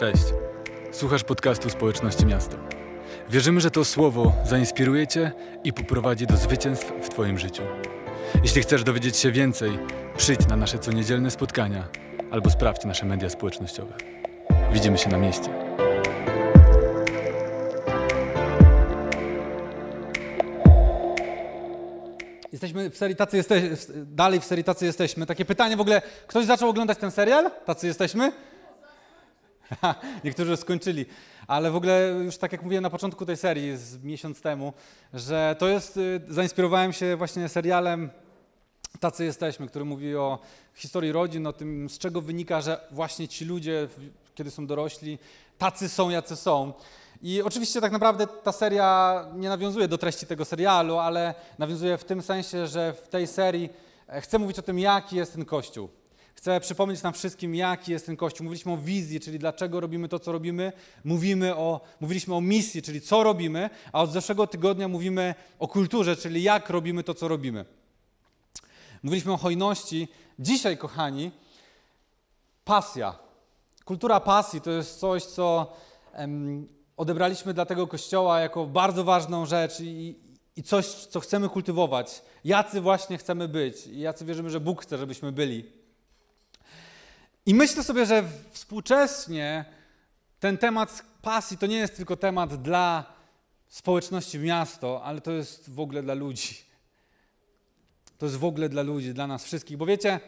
Cześć. Słuchasz podcastu Społeczności Miasto. Wierzymy, że to słowo zainspiruje Cię i poprowadzi do zwycięstw w Twoim życiu. Jeśli chcesz dowiedzieć się więcej, przyjdź na nasze coniedzielne spotkania albo sprawdź nasze media społecznościowe. Widzimy się na mieście. Jesteśmy w serii Tacy jesteś, dalej w serii Tacy jesteśmy. Takie pytanie w ogóle, ktoś zaczął oglądać ten serial? Tacy jesteśmy? Niektórzy skończyli, ale w ogóle już tak jak mówiłem na początku tej serii z miesiąc temu, że to jest, y, zainspirowałem się właśnie serialem Tacy jesteśmy, który mówi o historii rodzin, o tym z czego wynika, że właśnie ci ludzie, kiedy są dorośli, tacy są, jacy są. I oczywiście tak naprawdę ta seria nie nawiązuje do treści tego serialu, ale nawiązuje w tym sensie, że w tej serii e, chcę mówić o tym, jaki jest ten Kościół. Chcę przypomnieć nam wszystkim, jaki jest ten Kościół. Mówiliśmy o wizji, czyli dlaczego robimy to, co robimy. Mówimy o, mówiliśmy o misji, czyli co robimy, a od zeszłego tygodnia mówimy o kulturze, czyli jak robimy to, co robimy. Mówiliśmy o hojności. Dzisiaj, kochani, pasja. Kultura pasji to jest coś, co em, odebraliśmy dla tego Kościoła jako bardzo ważną rzecz i, i coś, co chcemy kultywować. Jacy właśnie chcemy być i jacy wierzymy, że Bóg chce, żebyśmy byli. I myślę sobie, że współcześnie ten temat pasji to nie jest tylko temat dla społeczności miasto, ale to jest w ogóle dla ludzi. To jest w ogóle dla ludzi, dla nas wszystkich. Bo wiecie,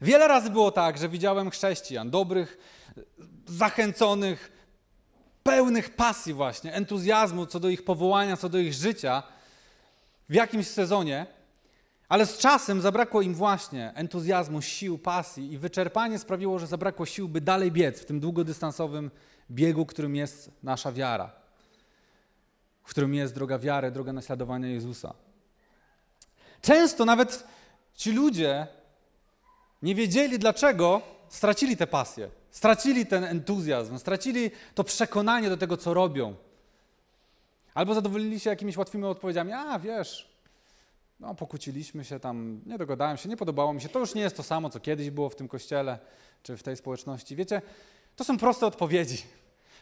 wiele razy było tak, że widziałem chrześcijan, dobrych, zachęconych, pełnych pasji właśnie, entuzjazmu co do ich powołania, co do ich życia w jakimś sezonie, ale z czasem zabrakło im właśnie entuzjazmu, sił, pasji i wyczerpanie sprawiło, że zabrakło sił, by dalej biec w tym długodystansowym biegu, którym jest nasza wiara, w którym jest droga wiary, droga naśladowania Jezusa. Często nawet ci ludzie nie wiedzieli, dlaczego stracili tę pasję, stracili ten entuzjazm, stracili to przekonanie do tego, co robią. Albo zadowolili się jakimiś łatwymi odpowiedziami. A wiesz, no, pokłóciliśmy się tam, nie dogadałem się, nie podobało mi się. To już nie jest to samo, co kiedyś było w tym kościele czy w tej społeczności. Wiecie, to są proste odpowiedzi.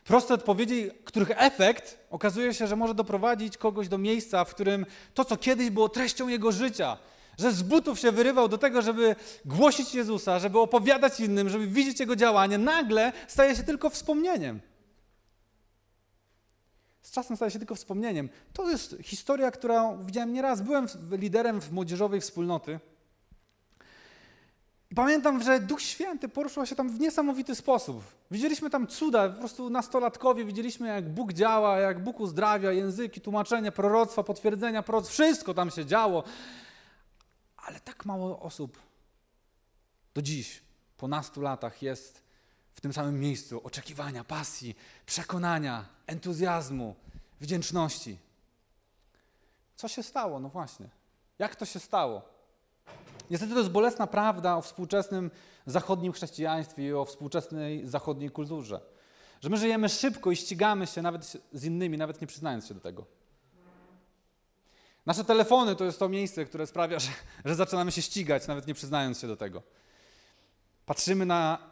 Proste odpowiedzi, których efekt okazuje się, że może doprowadzić kogoś do miejsca, w którym to, co kiedyś było treścią jego życia, że z butów się wyrywał do tego, żeby głosić Jezusa, żeby opowiadać innym, żeby widzieć Jego działanie, nagle staje się tylko wspomnieniem. Z czasem staje się tylko wspomnieniem. To jest historia, którą widziałem nieraz. Byłem liderem w młodzieżowej wspólnoty. I pamiętam, że Duch Święty poruszał się tam w niesamowity sposób. Widzieliśmy tam cuda, po prostu nastolatkowie widzieliśmy, jak Bóg działa, jak Bóg uzdrawia, języki, tłumaczenia, proroctwa, potwierdzenia proroctw, wszystko tam się działo. Ale tak mało osób do dziś, po nastu latach, jest w tym samym miejscu oczekiwania, pasji, przekonania, entuzjazmu, wdzięczności. Co się stało? No właśnie. Jak to się stało? Niestety to jest bolesna prawda o współczesnym zachodnim chrześcijaństwie i o współczesnej zachodniej kulturze. Że my żyjemy szybko i ścigamy się nawet z innymi, nawet nie przyznając się do tego. Nasze telefony to jest to miejsce, które sprawia, że, że zaczynamy się ścigać, nawet nie przyznając się do tego. Patrzymy na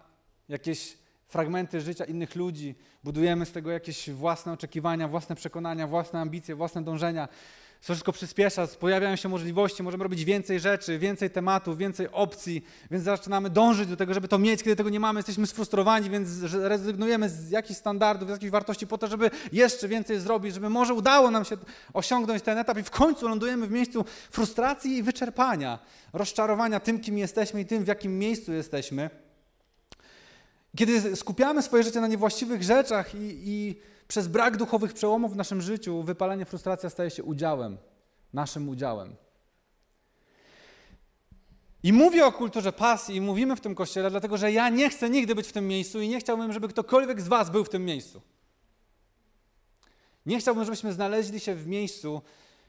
jakieś fragmenty życia innych ludzi, budujemy z tego jakieś własne oczekiwania, własne przekonania, własne ambicje, własne dążenia. To wszystko przyspiesza, pojawiają się możliwości, możemy robić więcej rzeczy, więcej tematów, więcej opcji, więc zaczynamy dążyć do tego, żeby to mieć. Kiedy tego nie mamy, jesteśmy sfrustrowani, więc rezygnujemy z jakichś standardów, z jakichś wartości po to, żeby jeszcze więcej zrobić, żeby może udało nam się osiągnąć ten etap i w końcu lądujemy w miejscu frustracji i wyczerpania, rozczarowania tym, kim jesteśmy i tym, w jakim miejscu jesteśmy. Kiedy skupiamy swoje życie na niewłaściwych rzeczach i, i przez brak duchowych przełomów w naszym życiu, wypalenie, frustracja staje się udziałem, naszym udziałem. I mówię o kulturze pasji i mówimy w tym kościele, dlatego że ja nie chcę nigdy być w tym miejscu i nie chciałbym, żeby ktokolwiek z Was był w tym miejscu. Nie chciałbym, żebyśmy znaleźli się w miejscu,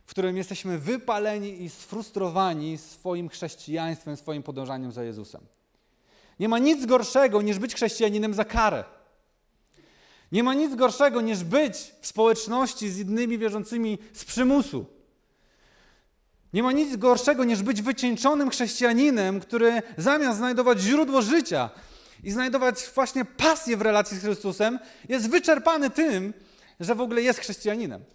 w którym jesteśmy wypaleni i sfrustrowani swoim chrześcijaństwem, swoim podążaniem za Jezusem. Nie ma nic gorszego niż być chrześcijaninem za karę. Nie ma nic gorszego niż być w społeczności z innymi wierzącymi z przymusu. Nie ma nic gorszego niż być wycieńczonym chrześcijaninem, który zamiast znajdować źródło życia i znajdować właśnie pasję w relacji z Chrystusem, jest wyczerpany tym, że w ogóle jest chrześcijaninem.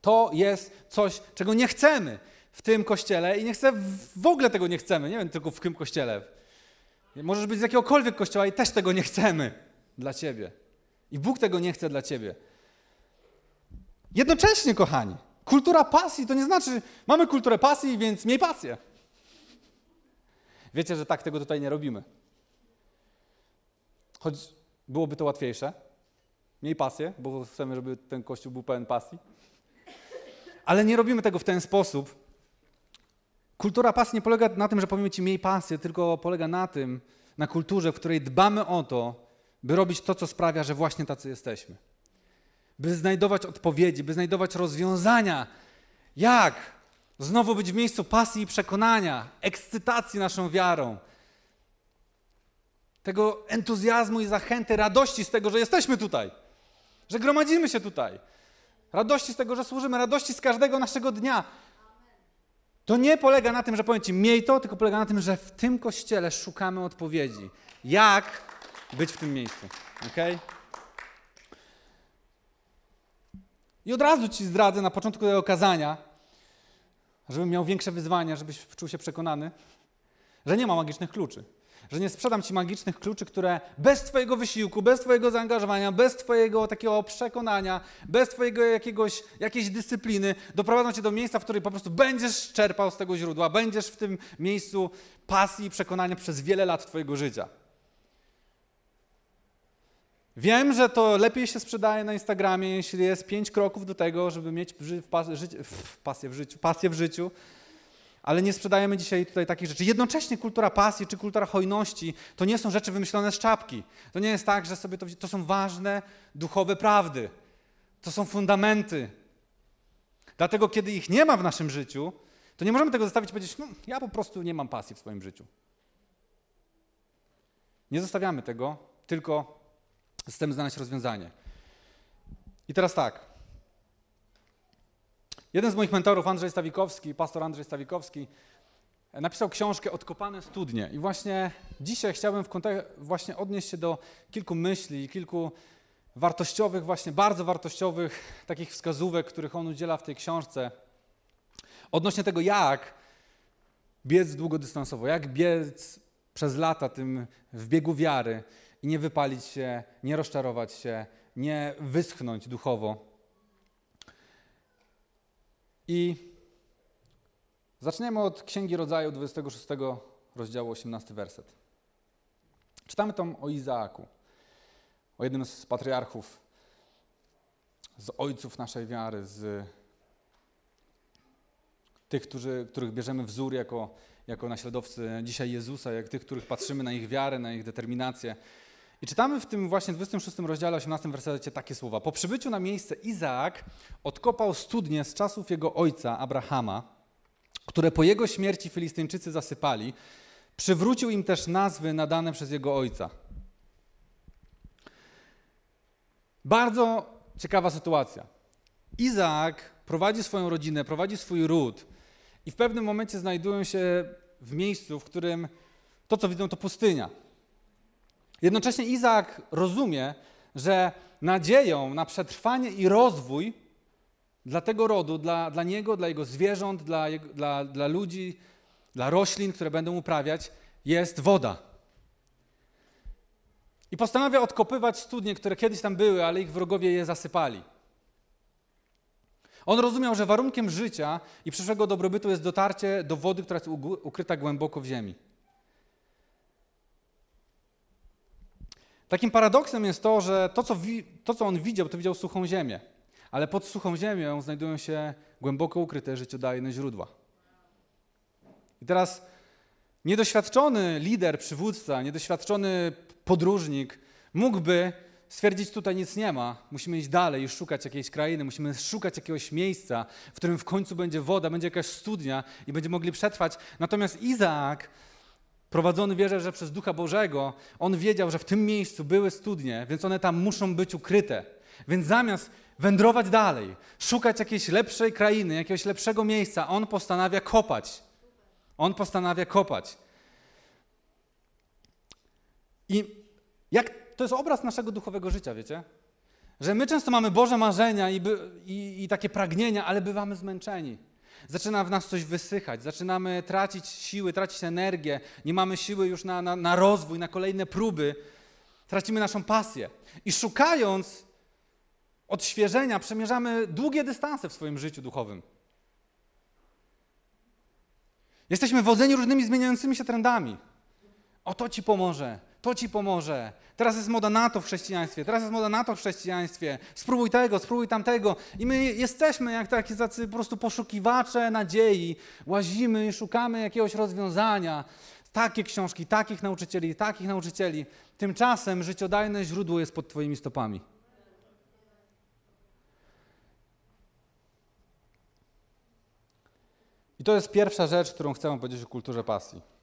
To jest coś, czego nie chcemy w tym kościele i nie chcę, w ogóle tego nie chcemy, nie wiem tylko w tym kościele. Możesz być z jakiegokolwiek kościoła i też tego nie chcemy dla ciebie. I Bóg tego nie chce dla ciebie. Jednocześnie, kochani, kultura pasji to nie znaczy, mamy kulturę pasji, więc miej pasję. Wiecie, że tak tego tutaj nie robimy. Choć byłoby to łatwiejsze. Miej pasję, bo chcemy, żeby ten kościół był pełen pasji. Ale nie robimy tego w ten sposób. Kultura pasji nie polega na tym, że powiemy ci miej pasję, tylko polega na tym, na kulturze, w której dbamy o to, by robić to, co sprawia, że właśnie tacy jesteśmy. By znajdować odpowiedzi, by znajdować rozwiązania. Jak znowu być w miejscu pasji i przekonania, ekscytacji naszą wiarą, tego entuzjazmu i zachęty, radości z tego, że jesteśmy tutaj, że gromadzimy się tutaj, radości z tego, że służymy, radości z każdego naszego dnia. To nie polega na tym, że powiem Ci miej to, tylko polega na tym, że w tym kościele szukamy odpowiedzi. Jak być w tym miejscu. Okay? I od razu Ci zdradzę na początku tego kazania, żebym miał większe wyzwania, żebyś czuł się przekonany, że nie ma magicznych kluczy. Że nie sprzedam Ci magicznych kluczy, które bez Twojego wysiłku, bez Twojego zaangażowania, bez Twojego takiego przekonania, bez Twojego jakiegoś, jakiejś dyscypliny doprowadzą Cię do miejsca, w którym po prostu będziesz czerpał z tego źródła, będziesz w tym miejscu pasji i przekonania przez wiele lat Twojego życia. Wiem, że to lepiej się sprzedaje na Instagramie, jeśli jest pięć kroków do tego, żeby mieć w pas, w pasję, w życiu, pasję w życiu, ale nie sprzedajemy dzisiaj tutaj takich rzeczy. Jednocześnie kultura pasji czy kultura hojności to nie są rzeczy wymyślone z czapki. To nie jest tak, że sobie to, to są ważne duchowe prawdy. To są fundamenty. Dlatego, kiedy ich nie ma w naszym życiu, to nie możemy tego zostawić i powiedzieć, no, ja po prostu nie mam pasji w swoim życiu. Nie zostawiamy tego, tylko chcemy znaleźć rozwiązanie. I teraz tak. Jeden z moich mentorów, Andrzej Stawikowski, pastor Andrzej Stawikowski, napisał książkę Odkopane studnie. I właśnie dzisiaj chciałbym w właśnie odnieść się do kilku myśli, kilku wartościowych, właśnie bardzo wartościowych takich wskazówek, których on udziela w tej książce, odnośnie tego, jak biec długodystansowo, jak biec przez lata tym w biegu wiary, i nie wypalić się, nie rozczarować się, nie wyschnąć duchowo. I zaczniemy od Księgi Rodzaju 26 rozdziału 18 werset. Czytamy tam o Izaaku, o jednym z patriarchów, z ojców naszej wiary, z tych, którzy, których bierzemy wzór jako, jako naśladowcy dzisiaj Jezusa, jak tych, których patrzymy na ich wiarę, na ich determinację. I czytamy w tym właśnie 26 rozdziale, 18 wersecie takie słowa. Po przybyciu na miejsce Izaak odkopał studnie z czasów jego ojca Abrahama, które po jego śmierci Filistyńczycy zasypali. Przywrócił im też nazwy nadane przez jego ojca. Bardzo ciekawa sytuacja. Izaak prowadzi swoją rodzinę, prowadzi swój ród i w pewnym momencie znajdują się w miejscu, w którym to, co widzą, to pustynia. Jednocześnie Izaak rozumie, że nadzieją na przetrwanie i rozwój dla tego rodu, dla, dla niego, dla jego zwierząt, dla, dla, dla ludzi, dla roślin, które będą uprawiać, jest woda. I postanawia odkopywać studnie, które kiedyś tam były, ale ich wrogowie je zasypali. On rozumiał, że warunkiem życia i przyszłego dobrobytu jest dotarcie do wody, która jest ukryta głęboko w ziemi. Takim paradoksem jest to, że to co, wi- to, co on widział, to widział suchą ziemię. Ale pod suchą ziemią znajdują się głęboko ukryte życiodajne źródła. I teraz niedoświadczony lider, przywódca, niedoświadczony podróżnik mógłby stwierdzić, tutaj nic nie ma, musimy iść dalej i szukać jakiejś krainy, musimy szukać jakiegoś miejsca, w którym w końcu będzie woda, będzie jakaś studnia i będziemy mogli przetrwać. Natomiast Izaak prowadzony wierzę, że przez Ducha Bożego, on wiedział, że w tym miejscu były studnie, więc one tam muszą być ukryte. Więc zamiast wędrować dalej, szukać jakiejś lepszej krainy, jakiegoś lepszego miejsca, on postanawia kopać. On postanawia kopać. I jak to jest obraz naszego duchowego życia, wiecie? Że my często mamy Boże marzenia i, by, i, i takie pragnienia, ale bywamy zmęczeni. Zaczyna w nas coś wysychać, zaczynamy tracić siły, tracić energię, nie mamy siły już na, na, na rozwój, na kolejne próby, tracimy naszą pasję. I szukając odświeżenia, przemierzamy długie dystanse w swoim życiu duchowym. Jesteśmy wodzeni różnymi zmieniającymi się trendami. O to ci pomoże, to ci pomoże. Teraz jest moda na to w chrześcijaństwie, teraz jest moda na to w chrześcijaństwie. Spróbuj tego, spróbuj tamtego. I my jesteśmy jak takie tacy po prostu poszukiwacze nadziei. Łazimy i szukamy jakiegoś rozwiązania. Takie książki, takich nauczycieli, takich nauczycieli. Tymczasem życiodajne źródło jest pod Twoimi stopami. I to jest pierwsza rzecz, którą chcę powiedzieć o kulturze pasji.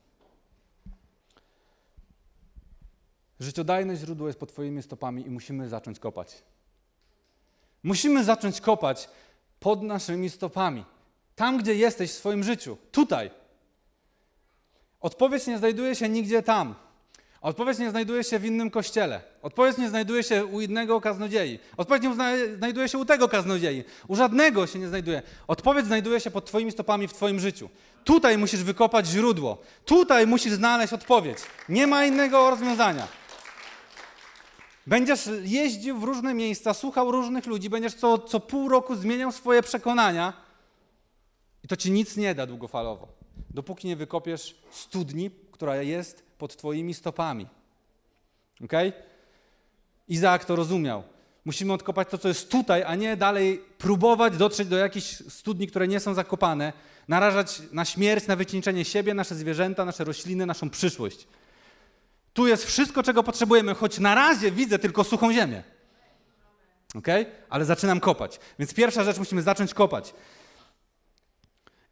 Życiodajne źródło jest pod Twoimi stopami i musimy zacząć kopać. Musimy zacząć kopać pod naszymi stopami. Tam, gdzie jesteś w swoim życiu. Tutaj. Odpowiedź nie znajduje się nigdzie tam. Odpowiedź nie znajduje się w innym kościele. Odpowiedź nie znajduje się u innego kaznodziei. Odpowiedź nie znajduje się u tego kaznodziei. U żadnego się nie znajduje. Odpowiedź znajduje się pod Twoimi stopami w Twoim życiu. Tutaj musisz wykopać źródło. Tutaj musisz znaleźć odpowiedź. Nie ma innego rozwiązania. Będziesz jeździł w różne miejsca, słuchał różnych ludzi, będziesz co, co pół roku zmieniał swoje przekonania i to ci nic nie da długofalowo, dopóki nie wykopiesz studni, która jest pod twoimi stopami. Ok? Izaak to rozumiał. Musimy odkopać to, co jest tutaj, a nie dalej próbować dotrzeć do jakichś studni, które nie są zakopane, narażać na śmierć, na wycieńczenie siebie, nasze zwierzęta, nasze rośliny, naszą przyszłość. Tu jest wszystko, czego potrzebujemy, choć na razie widzę tylko suchą ziemię. Ok? Ale zaczynam kopać. Więc pierwsza rzecz, musimy zacząć kopać.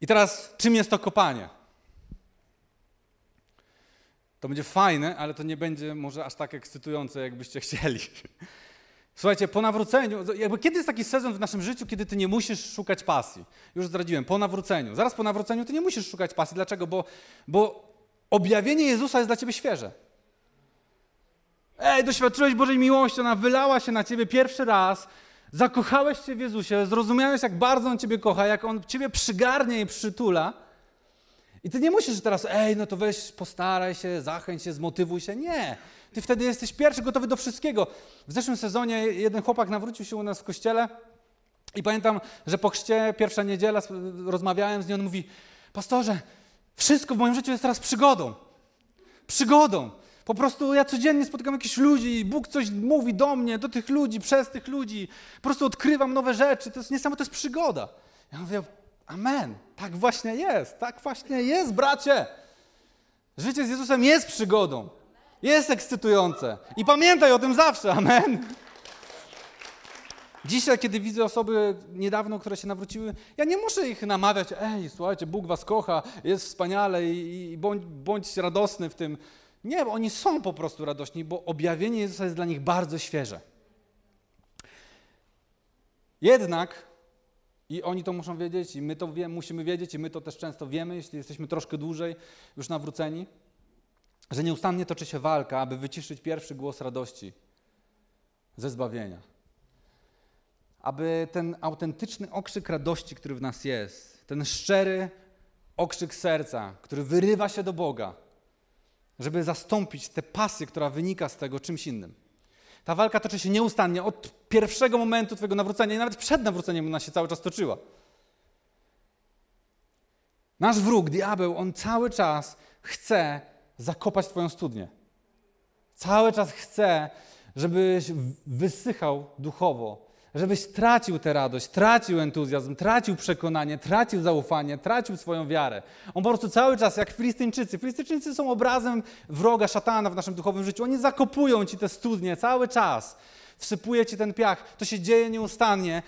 I teraz, czym jest to kopanie? To będzie fajne, ale to nie będzie może aż tak ekscytujące, jakbyście chcieli. Słuchajcie, po nawróceniu, kiedy jest taki sezon w naszym życiu, kiedy ty nie musisz szukać pasji? Już zdradziłem, po nawróceniu. Zaraz po nawróceniu ty nie musisz szukać pasji. Dlaczego? Bo, bo objawienie Jezusa jest dla ciebie świeże. Ej, doświadczyłeś Bożej miłości, ona wylała się na ciebie pierwszy raz, zakochałeś się w Jezusie, zrozumiałeś, jak bardzo On ciebie kocha, jak On ciebie przygarnie i przytula. I ty nie musisz teraz, ej, no to weź, postaraj się, zachęć się, zmotywuj się. Nie. Ty wtedy jesteś pierwszy, gotowy do wszystkiego. W zeszłym sezonie jeden chłopak nawrócił się u nas w kościele i pamiętam, że po chrzcie, pierwsza niedziela, rozmawiałem z nim, on mówi, pastorze, wszystko w moim życiu jest teraz przygodą. Przygodą. Po prostu ja codziennie spotykam jakichś ludzi, Bóg coś mówi do mnie, do tych ludzi, przez tych ludzi. Po prostu odkrywam nowe rzeczy. To jest niesamowite, to jest przygoda. Ja mówię, amen, tak właśnie jest, tak właśnie jest, bracie. Życie z Jezusem jest przygodą, jest ekscytujące. I pamiętaj o tym zawsze, amen. Dzisiaj, kiedy widzę osoby niedawno, które się nawróciły, ja nie muszę ich namawiać, ej, słuchajcie, Bóg was kocha, jest wspaniale i, i bądź, bądź radosny w tym. Nie, oni są po prostu radośni, bo objawienie Jezusa jest dla nich bardzo świeże. Jednak, i oni to muszą wiedzieć, i my to wie, musimy wiedzieć, i my to też często wiemy, jeśli jesteśmy troszkę dłużej już nawróceni, że nieustannie toczy się walka, aby wyciszyć pierwszy głos radości ze zbawienia. Aby ten autentyczny okrzyk radości, który w nas jest, ten szczery okrzyk serca, który wyrywa się do Boga, żeby zastąpić tę pasję, która wynika z tego czymś innym. Ta walka toczy się nieustannie od pierwszego momentu Twojego nawrócenia i nawet przed nawróceniem ona się cały czas toczyła. Nasz wróg, diabeł, on cały czas chce zakopać Twoją studnię. Cały czas chce, żebyś wysychał duchowo, żebyś tracił tę radość, tracił entuzjazm, tracił przekonanie, tracił zaufanie, tracił swoją wiarę. On po prostu cały czas, jak Filistyńczycy. Filistyńczycy są obrazem wroga, szatana w naszym duchowym życiu. Oni zakopują ci te studnie cały czas. Wsypuje ci ten piach. To się dzieje nieustannie.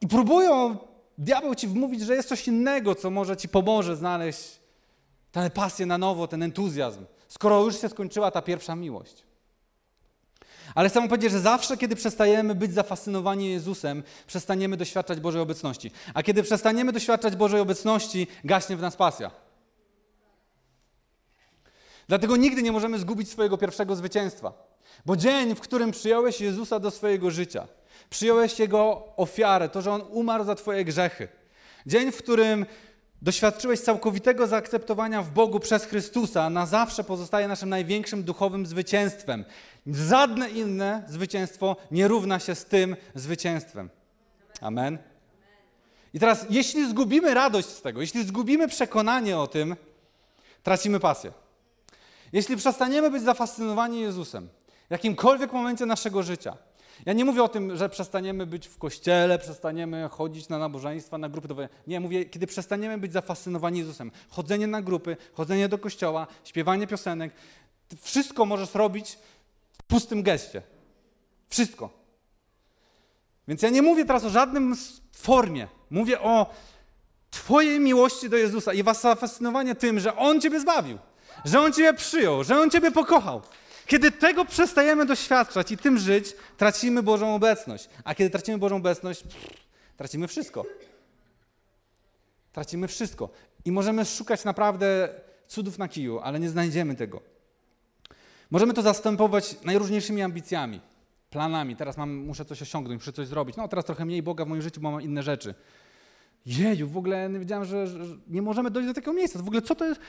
I próbują, diabeł ci wmówić, że jest coś innego, co może ci pomoże znaleźć tę pasję na nowo, ten entuzjazm, skoro już się skończyła ta pierwsza miłość. Ale chcę powiedzieć, że zawsze, kiedy przestajemy być zafascynowani Jezusem, przestaniemy doświadczać Bożej obecności. A kiedy przestaniemy doświadczać Bożej obecności, gaśnie w nas pasja. Dlatego nigdy nie możemy zgubić swojego pierwszego zwycięstwa. Bo dzień, w którym przyjąłeś Jezusa do swojego życia, przyjąłeś Jego ofiarę, to, że On umarł za Twoje grzechy, dzień, w którym doświadczyłeś całkowitego zaakceptowania w Bogu przez Chrystusa, na zawsze pozostaje naszym największym duchowym zwycięstwem. Żadne inne zwycięstwo nie równa się z tym zwycięstwem. Amen. I teraz, jeśli zgubimy radość z tego, jeśli zgubimy przekonanie o tym, tracimy pasję. Jeśli przestaniemy być zafascynowani Jezusem, w jakimkolwiek momencie naszego życia, ja nie mówię o tym, że przestaniemy być w kościele, przestaniemy chodzić na nabożeństwa, na grupy. Nie, mówię, kiedy przestaniemy być zafascynowani Jezusem. Chodzenie na grupy, chodzenie do kościoła, śpiewanie piosenek. Wszystko możesz robić pustym geście. Wszystko. Więc ja nie mówię teraz o żadnym formie. Mówię o Twojej miłości do Jezusa i was zafascynowanie tym, że On Ciebie zbawił, że On Ciebie przyjął, że On Ciebie pokochał. Kiedy tego przestajemy doświadczać i tym żyć, tracimy Bożą obecność. A kiedy tracimy Bożą obecność, pff, tracimy wszystko. Tracimy wszystko. I możemy szukać naprawdę cudów na kiju, ale nie znajdziemy tego. Możemy to zastępować najróżniejszymi ambicjami, planami. Teraz mam, muszę coś osiągnąć, muszę coś zrobić. No teraz trochę mniej Boga w moim życiu, bo mam inne rzeczy. Jeju, w ogóle nie wiedziałem, że, że nie możemy dojść do takiego miejsca. W ogóle co to jest?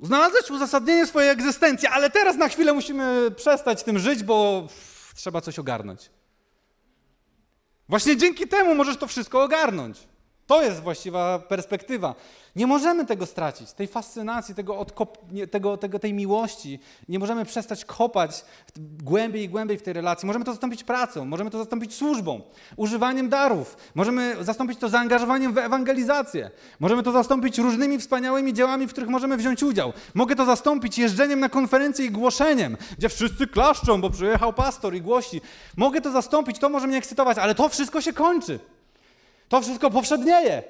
Znalazłeś uzasadnienie swojej egzystencji, ale teraz na chwilę musimy przestać tym żyć, bo trzeba coś ogarnąć. Właśnie dzięki temu możesz to wszystko ogarnąć. To jest właściwa perspektywa. Nie możemy tego stracić, tej fascynacji, tego, odkop, tego, tego, tej miłości. Nie możemy przestać kopać głębiej i głębiej w tej relacji. Możemy to zastąpić pracą, możemy to zastąpić służbą, używaniem darów. Możemy zastąpić to zaangażowaniem w ewangelizację. Możemy to zastąpić różnymi wspaniałymi dziełami, w których możemy wziąć udział. Mogę to zastąpić jeżdżeniem na konferencję i głoszeniem, gdzie wszyscy klaszczą, bo przyjechał pastor i głosi. Mogę to zastąpić, to może mnie ekscytować, ale to wszystko się kończy. To wszystko powszednieje.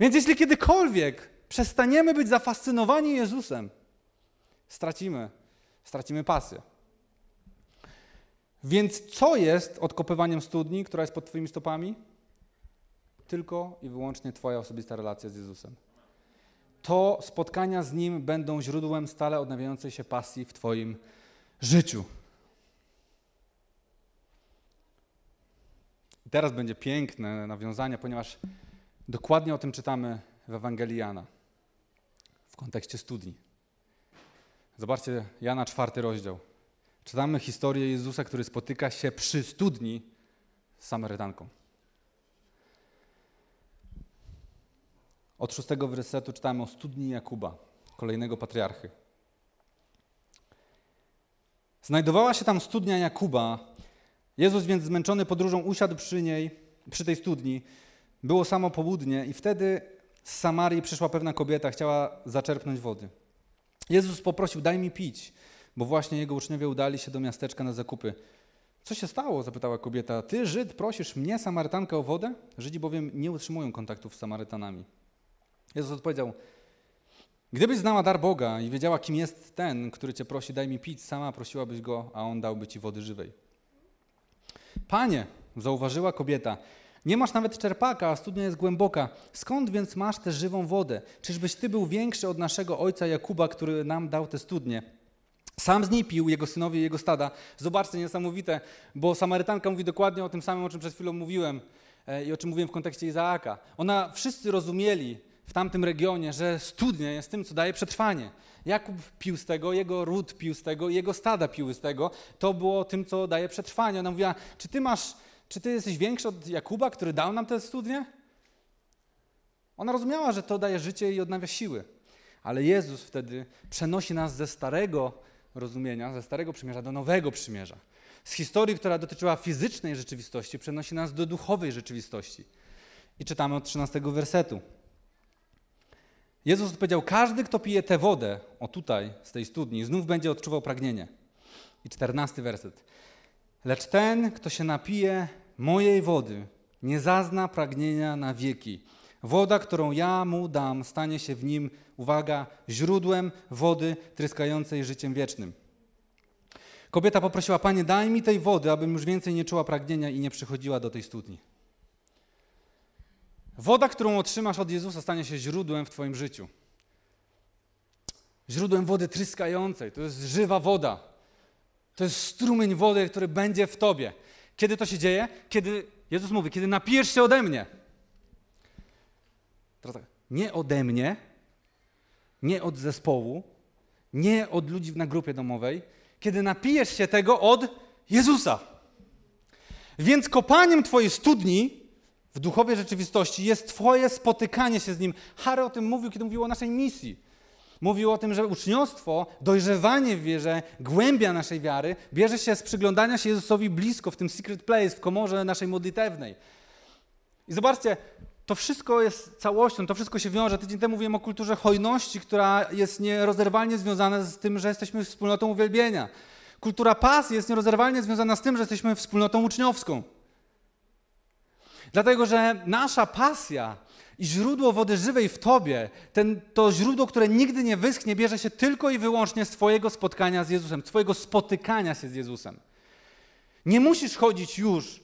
Więc jeśli kiedykolwiek przestaniemy być zafascynowani Jezusem, stracimy, stracimy pasję. Więc co jest odkopywaniem studni, która jest pod Twoimi stopami? Tylko i wyłącznie Twoja osobista relacja z Jezusem. To spotkania z Nim będą źródłem stale odnawiającej się pasji w Twoim życiu. Teraz będzie piękne nawiązanie, ponieważ dokładnie o tym czytamy w Ewangelii Jana w kontekście studni. Zobaczcie, Jana czwarty rozdział. Czytamy historię Jezusa, który spotyka się przy studni z Samarytanką. Od szóstego wersetu czytamy o studni Jakuba, kolejnego patriarchy. Znajdowała się tam studnia Jakuba, Jezus więc zmęczony podróżą usiadł przy niej, przy tej studni. Było samo południe i wtedy z Samarii przyszła pewna kobieta, chciała zaczerpnąć wody. Jezus poprosił, daj mi pić, bo właśnie jego uczniowie udali się do miasteczka na zakupy. Co się stało? zapytała kobieta. Ty, Żyd, prosisz mnie, Samarytankę, o wodę? Żydzi bowiem nie utrzymują kontaktów z Samarytanami. Jezus odpowiedział, gdybyś znała dar Boga i wiedziała, kim jest ten, który cię prosi, daj mi pić, sama prosiłabyś go, a on dałby ci wody żywej. Panie, zauważyła kobieta, nie masz nawet czerpaka, a studnia jest głęboka. Skąd więc masz tę żywą wodę? Czyżbyś ty był większy od naszego ojca Jakuba, który nam dał tę studnię? Sam z niej pił, jego synowie i jego stada. Zobaczcie, niesamowite, bo Samarytanka mówi dokładnie o tym samym, o czym przed chwilą mówiłem e, i o czym mówiłem w kontekście Izaaka. Ona, wszyscy rozumieli w tamtym regionie, że studnia jest tym, co daje przetrwanie. Jakub pił z tego, jego ród pił z tego, jego stada piły z tego. To było tym, co daje przetrwanie. Ona mówiła, czy ty masz, czy ty jesteś większy od Jakuba, który dał nam tę studnię? Ona rozumiała, że to daje życie i odnawia siły. Ale Jezus wtedy przenosi nas ze starego rozumienia, ze starego przymierza do nowego przymierza. Z historii, która dotyczyła fizycznej rzeczywistości, przenosi nas do duchowej rzeczywistości. I czytamy od 13 wersetu. Jezus odpowiedział: Każdy, kto pije tę wodę, o tutaj, z tej studni, znów będzie odczuwał pragnienie. I czternasty werset. Lecz ten, kto się napije mojej wody, nie zazna pragnienia na wieki. Woda, którą ja mu dam, stanie się w nim, uwaga, źródłem wody tryskającej życiem wiecznym. Kobieta poprosiła: Panie, daj mi tej wody, abym już więcej nie czuła pragnienia i nie przychodziła do tej studni. Woda, którą otrzymasz od Jezusa, stanie się źródłem w Twoim życiu. źródłem wody tryskającej. To jest żywa woda. To jest strumień wody, który będzie w tobie. Kiedy to się dzieje? Kiedy, Jezus mówi, kiedy napijesz się ode mnie. Teraz tak, nie ode mnie, nie od zespołu, nie od ludzi na grupie domowej, kiedy napijesz się tego od Jezusa. Więc kopaniem Twojej studni w duchowej rzeczywistości jest Twoje spotykanie się z Nim. Harry o tym mówił, kiedy mówił o naszej misji. Mówił o tym, że uczniostwo, dojrzewanie w wierze, głębia naszej wiary bierze się z przyglądania się Jezusowi blisko, w tym secret place, w komorze naszej modlitewnej. I zobaczcie, to wszystko jest całością, to wszystko się wiąże. Tydzień temu mówiłem o kulturze hojności, która jest nierozerwalnie związana z tym, że jesteśmy wspólnotą uwielbienia. Kultura pasji jest nierozerwalnie związana z tym, że jesteśmy wspólnotą uczniowską. Dlatego, że nasza pasja i źródło wody żywej w Tobie, ten, to źródło, które nigdy nie wyschnie, bierze się tylko i wyłącznie z Twojego spotkania z Jezusem, Twojego spotykania się z Jezusem. Nie musisz chodzić już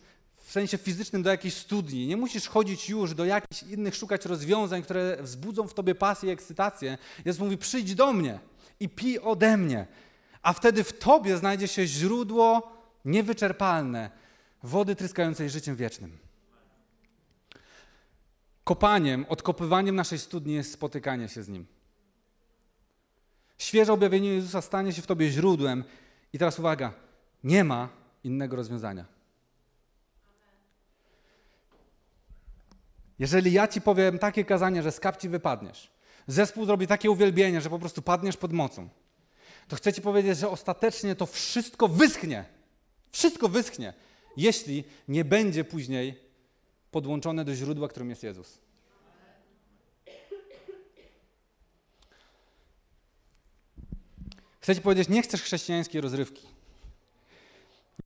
w sensie fizycznym do jakiejś studni, nie musisz chodzić już do jakichś innych, szukać rozwiązań, które wzbudzą w Tobie pasję i ekscytację. Jezus mówi, przyjdź do mnie i pij ode mnie, a wtedy w Tobie znajdzie się źródło niewyczerpalne wody tryskającej życiem wiecznym. Kopaniem, odkopywaniem naszej studni jest spotykanie się z Nim. Świeże objawienie Jezusa stanie się w Tobie źródłem. I teraz uwaga, nie ma innego rozwiązania. Jeżeli ja Ci powiem takie kazanie, że z kapci wypadniesz, zespół zrobi takie uwielbienie, że po prostu padniesz pod mocą, to chcę Ci powiedzieć, że ostatecznie to wszystko wyschnie. Wszystko wyschnie, jeśli nie będzie później podłączone do źródła, którym jest Jezus. Chcę Ci powiedzieć, nie chcesz chrześcijańskiej rozrywki.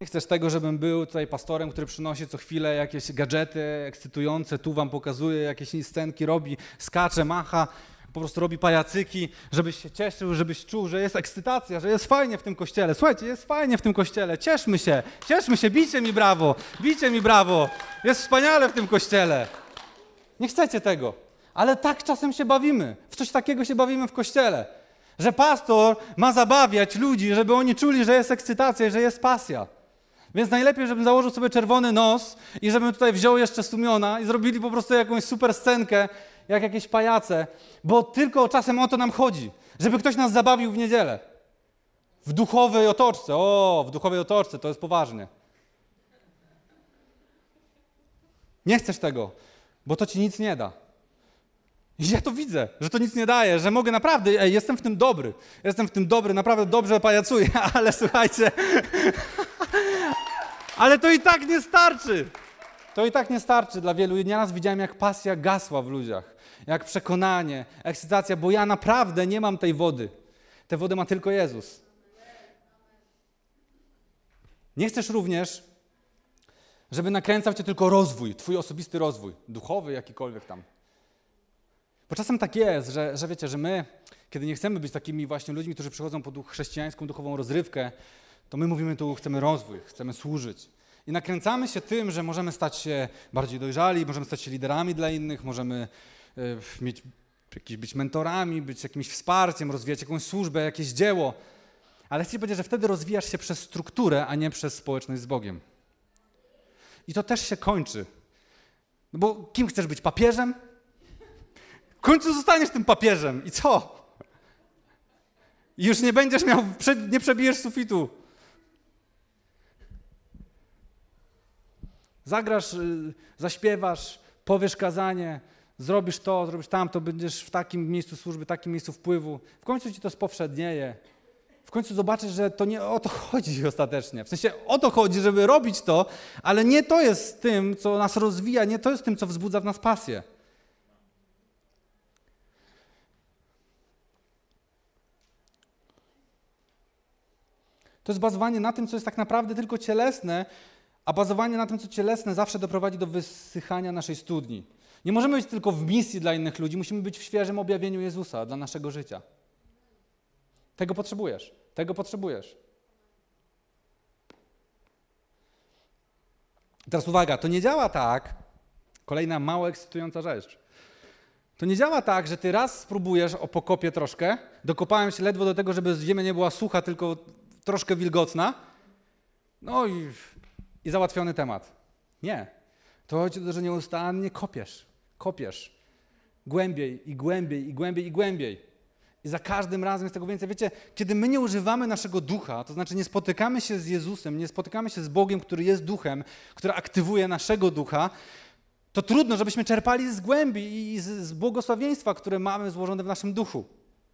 Nie chcesz tego, żebym był tutaj pastorem, który przynosi co chwilę jakieś gadżety ekscytujące, tu wam pokazuje, jakieś scenki robi, skacze, macha, po prostu robi pajacyki, żebyś się cieszył, żebyś czuł, że jest ekscytacja, że jest fajnie w tym kościele. Słuchajcie, jest fajnie w tym kościele, cieszmy się, cieszmy się, bijcie mi brawo, bijcie mi brawo, jest wspaniale w tym kościele. Nie chcecie tego, ale tak czasem się bawimy, w coś takiego się bawimy w kościele, że pastor ma zabawiać ludzi, żeby oni czuli, że jest ekscytacja, że jest pasja. Więc najlepiej, żebym założył sobie czerwony nos i żebym tutaj wziął jeszcze sumiona i zrobili po prostu jakąś super scenkę, jak jakieś pajace, bo tylko czasem o to nam chodzi, żeby ktoś nas zabawił w niedzielę. W duchowej otoczce. O, w duchowej otoczce, to jest poważnie. Nie chcesz tego, bo to ci nic nie da. I ja to widzę, że to nic nie daje, że mogę naprawdę, ej, jestem w tym dobry, jestem w tym dobry, naprawdę dobrze pajacuję, ale słuchajcie, ale to i tak nie starczy. To i tak nie starczy dla wielu. I nieraz widziałem, jak pasja gasła w ludziach, jak przekonanie, ekscytacja, bo ja naprawdę nie mam tej wody. Tę wodę ma tylko Jezus. Nie chcesz również, żeby nakręcał cię tylko rozwój, twój osobisty rozwój, duchowy, jakikolwiek tam. Bo czasem tak jest, że, że wiecie, że my, kiedy nie chcemy być takimi właśnie ludźmi, którzy przychodzą po chrześcijańską duchową rozrywkę, to my mówimy tu, chcemy rozwój, chcemy służyć. I nakręcamy się tym, że możemy stać się bardziej dojrzali, możemy stać się liderami dla innych, możemy mieć, jakiś, być mentorami, być jakimś wsparciem, rozwijać jakąś służbę, jakieś dzieło. Ale chcę powiedzieć, że wtedy rozwijasz się przez strukturę, a nie przez społeczność z Bogiem. I to też się kończy. No bo kim chcesz być? Papieżem? W końcu zostaniesz tym papieżem. I co? I już nie będziesz miał, nie przebijesz sufitu Zagrasz, y, zaśpiewasz, powiesz kazanie, zrobisz to, zrobisz tamto, będziesz w takim miejscu służby, takim miejscu wpływu. W końcu ci to spowszednieje. W końcu zobaczysz, że to nie o to chodzi ostatecznie. W sensie o to chodzi, żeby robić to, ale nie to jest tym, co nas rozwija, nie to jest tym, co wzbudza w nas pasję. To jest bazowanie na tym, co jest tak naprawdę tylko cielesne, a bazowanie na tym, co cielesne, zawsze doprowadzi do wysychania naszej studni. Nie możemy być tylko w misji dla innych ludzi, musimy być w świeżym objawieniu Jezusa dla naszego życia. Tego potrzebujesz. Tego potrzebujesz. Teraz uwaga, to nie działa tak. Kolejna mało ekscytująca rzecz. To nie działa tak, że ty raz spróbujesz o pokopie troszkę, dokopałem się ledwo do tego, żeby ziemia nie była sucha, tylko troszkę wilgotna, no i, i załatwiony temat. Nie. To chodzi o to, że nieustannie kopiesz, kopiesz. Głębiej i głębiej i głębiej i głębiej. I za każdym razem jest tego więcej. Wiecie, kiedy my nie używamy naszego ducha, to znaczy nie spotykamy się z Jezusem, nie spotykamy się z Bogiem, który jest duchem, który aktywuje naszego ducha, to trudno, żebyśmy czerpali z głębi i z, z błogosławieństwa, które mamy złożone w naszym duchu,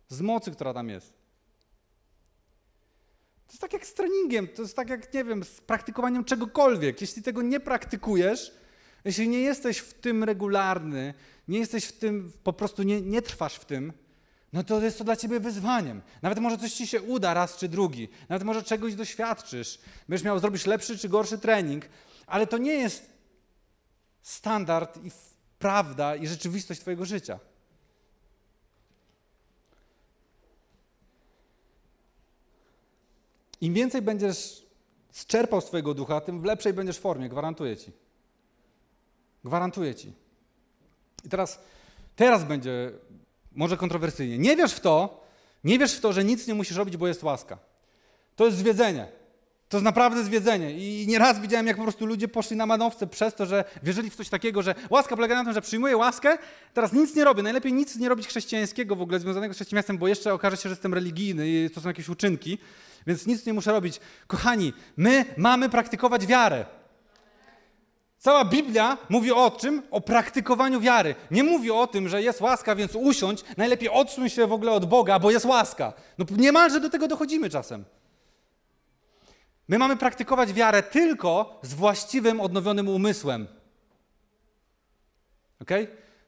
z mocy, która tam jest. To jest tak jak z treningiem, to jest tak jak, nie wiem, z praktykowaniem czegokolwiek. Jeśli tego nie praktykujesz, jeśli nie jesteś w tym regularny, nie jesteś w tym, po prostu nie, nie trwasz w tym, no to jest to dla ciebie wyzwaniem. Nawet może coś ci się uda raz czy drugi, nawet może czegoś doświadczysz, będziesz miał zrobić lepszy czy gorszy trening, ale to nie jest standard i prawda i rzeczywistość twojego życia. Im więcej będziesz zczerpał swojego ducha, tym w lepszej będziesz formie, gwarantuję ci. Gwarantuję ci. I teraz, teraz będzie może kontrowersyjnie. Nie wierz w to, nie wierz w to, że nic nie musisz robić, bo jest łaska. To jest zwiedzenie. To jest naprawdę zwiedzenie. I nieraz widziałem, jak po prostu ludzie poszli na manowce przez to, że wierzyli w coś takiego, że łaska polega na tym, że przyjmuję łaskę, teraz nic nie robię. Najlepiej nic nie robić chrześcijańskiego w ogóle związanego z chrześcijaństwem, bo jeszcze okaże się, że jestem religijny i to są jakieś uczynki, więc nic nie muszę robić. Kochani, my mamy praktykować wiarę. Cała Biblia mówi o czym? O praktykowaniu wiary. Nie mówi o tym, że jest łaska, więc usiądź, najlepiej odsuń się w ogóle od Boga, bo jest łaska. No niemalże do tego dochodzimy czasem. My mamy praktykować wiarę tylko z właściwym, odnowionym umysłem. Ok?